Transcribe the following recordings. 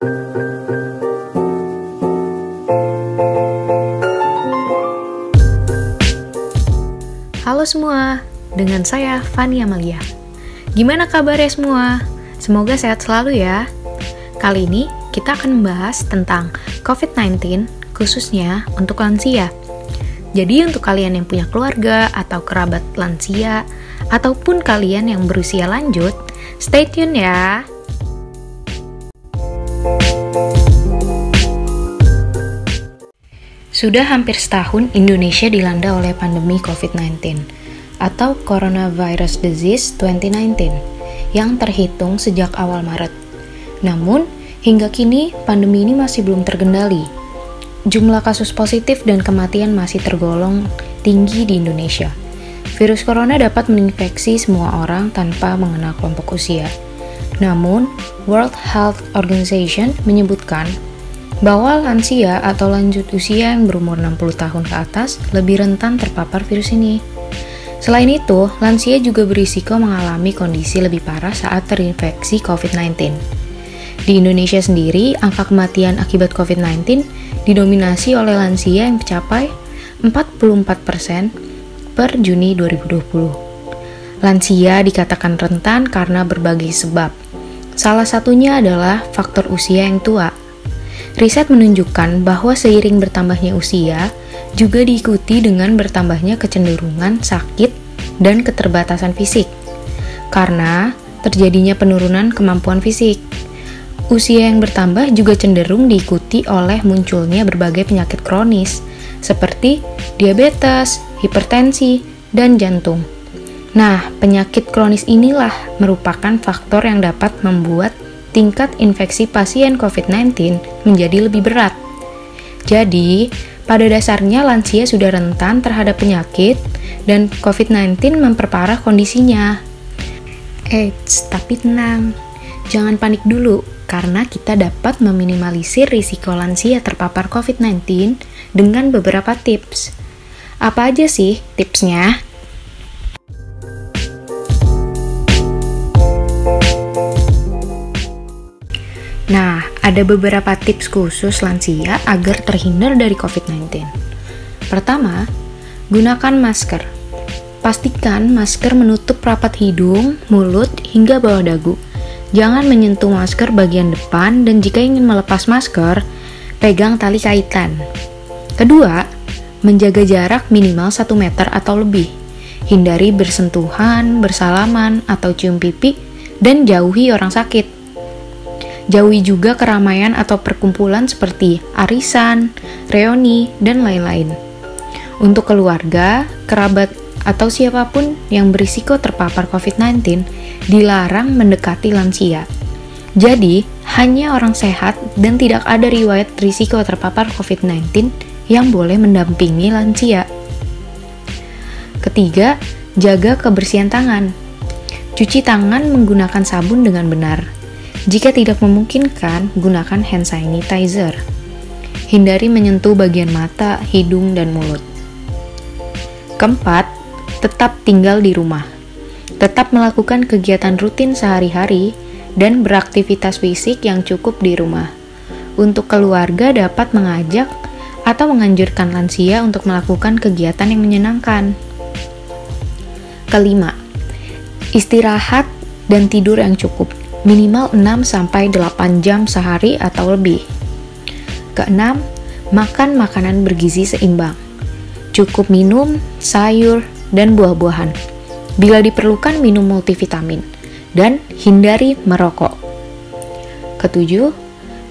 Halo semua, dengan saya Fani Amalia. Gimana kabarnya semua? Semoga sehat selalu ya. Kali ini kita akan membahas tentang COVID-19 khususnya untuk lansia. Jadi untuk kalian yang punya keluarga atau kerabat lansia ataupun kalian yang berusia lanjut, stay tune ya. Sudah hampir setahun Indonesia dilanda oleh pandemi COVID-19 atau Coronavirus Disease 2019 yang terhitung sejak awal Maret. Namun, hingga kini pandemi ini masih belum terkendali. Jumlah kasus positif dan kematian masih tergolong tinggi di Indonesia. Virus corona dapat menginfeksi semua orang tanpa mengenal kelompok usia. Namun, World Health Organization menyebutkan bahwa lansia atau lanjut usia yang berumur 60 tahun ke atas lebih rentan terpapar virus ini. Selain itu, lansia juga berisiko mengalami kondisi lebih parah saat terinfeksi COVID-19. Di Indonesia sendiri, angka kematian akibat COVID-19 didominasi oleh lansia yang mencapai 44% per Juni 2020. Lansia dikatakan rentan karena berbagai sebab. Salah satunya adalah faktor usia yang tua, Riset menunjukkan bahwa seiring bertambahnya usia, juga diikuti dengan bertambahnya kecenderungan sakit dan keterbatasan fisik, karena terjadinya penurunan kemampuan fisik. Usia yang bertambah juga cenderung diikuti oleh munculnya berbagai penyakit kronis, seperti diabetes, hipertensi, dan jantung. Nah, penyakit kronis inilah merupakan faktor yang dapat membuat tingkat infeksi pasien COVID-19 menjadi lebih berat. Jadi, pada dasarnya lansia sudah rentan terhadap penyakit dan COVID-19 memperparah kondisinya. Eits, tapi tenang, jangan panik dulu karena kita dapat meminimalisir risiko lansia terpapar COVID-19 dengan beberapa tips. Apa aja sih tipsnya? Ada beberapa tips khusus lansia agar terhindar dari COVID-19. Pertama, gunakan masker. Pastikan masker menutup rapat hidung, mulut, hingga bawah dagu. Jangan menyentuh masker bagian depan dan jika ingin melepas masker, pegang tali kaitan. Kedua, menjaga jarak minimal 1 meter atau lebih. Hindari bersentuhan, bersalaman, atau cium pipi, dan jauhi orang sakit. Jauhi juga keramaian atau perkumpulan seperti arisan, reuni, dan lain-lain. Untuk keluarga, kerabat, atau siapa pun yang berisiko terpapar COVID-19 dilarang mendekati lansia. Jadi, hanya orang sehat dan tidak ada riwayat risiko terpapar COVID-19 yang boleh mendampingi lansia. Ketiga, jaga kebersihan tangan. Cuci tangan menggunakan sabun dengan benar jika tidak memungkinkan, gunakan hand sanitizer. Hindari menyentuh bagian mata, hidung, dan mulut. Keempat, tetap tinggal di rumah. Tetap melakukan kegiatan rutin sehari-hari dan beraktivitas fisik yang cukup di rumah. Untuk keluarga dapat mengajak atau menganjurkan lansia untuk melakukan kegiatan yang menyenangkan. Kelima, istirahat dan tidur yang cukup minimal 6-8 jam sehari atau lebih. Keenam, makan makanan bergizi seimbang. Cukup minum sayur dan buah-buahan. Bila diperlukan minum multivitamin dan hindari merokok. Ketujuh,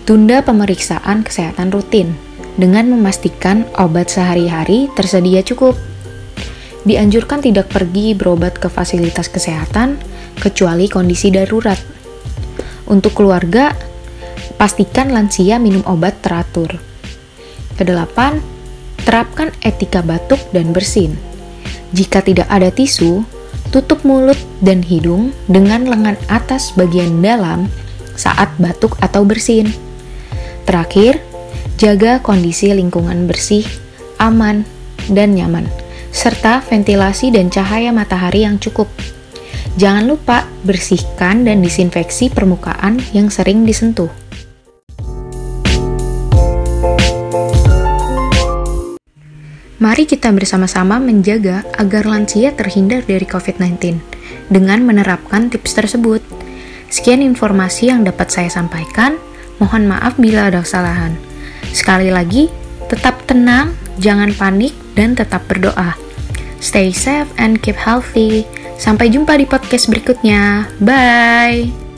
tunda pemeriksaan kesehatan rutin dengan memastikan obat sehari-hari tersedia cukup. Dianjurkan tidak pergi berobat ke fasilitas kesehatan kecuali kondisi darurat untuk keluarga, pastikan lansia minum obat teratur. Kedelapan, terapkan etika batuk dan bersin. Jika tidak ada tisu, tutup mulut dan hidung dengan lengan atas bagian dalam saat batuk atau bersin. Terakhir, jaga kondisi lingkungan bersih, aman, dan nyaman, serta ventilasi dan cahaya matahari yang cukup. Jangan lupa bersihkan dan disinfeksi permukaan yang sering disentuh. Mari kita bersama-sama menjaga agar lansia terhindar dari COVID-19 dengan menerapkan tips tersebut. Sekian informasi yang dapat saya sampaikan. Mohon maaf bila ada kesalahan. Sekali lagi, tetap tenang, jangan panik, dan tetap berdoa. Stay safe and keep healthy. Sampai jumpa di podcast berikutnya. Bye.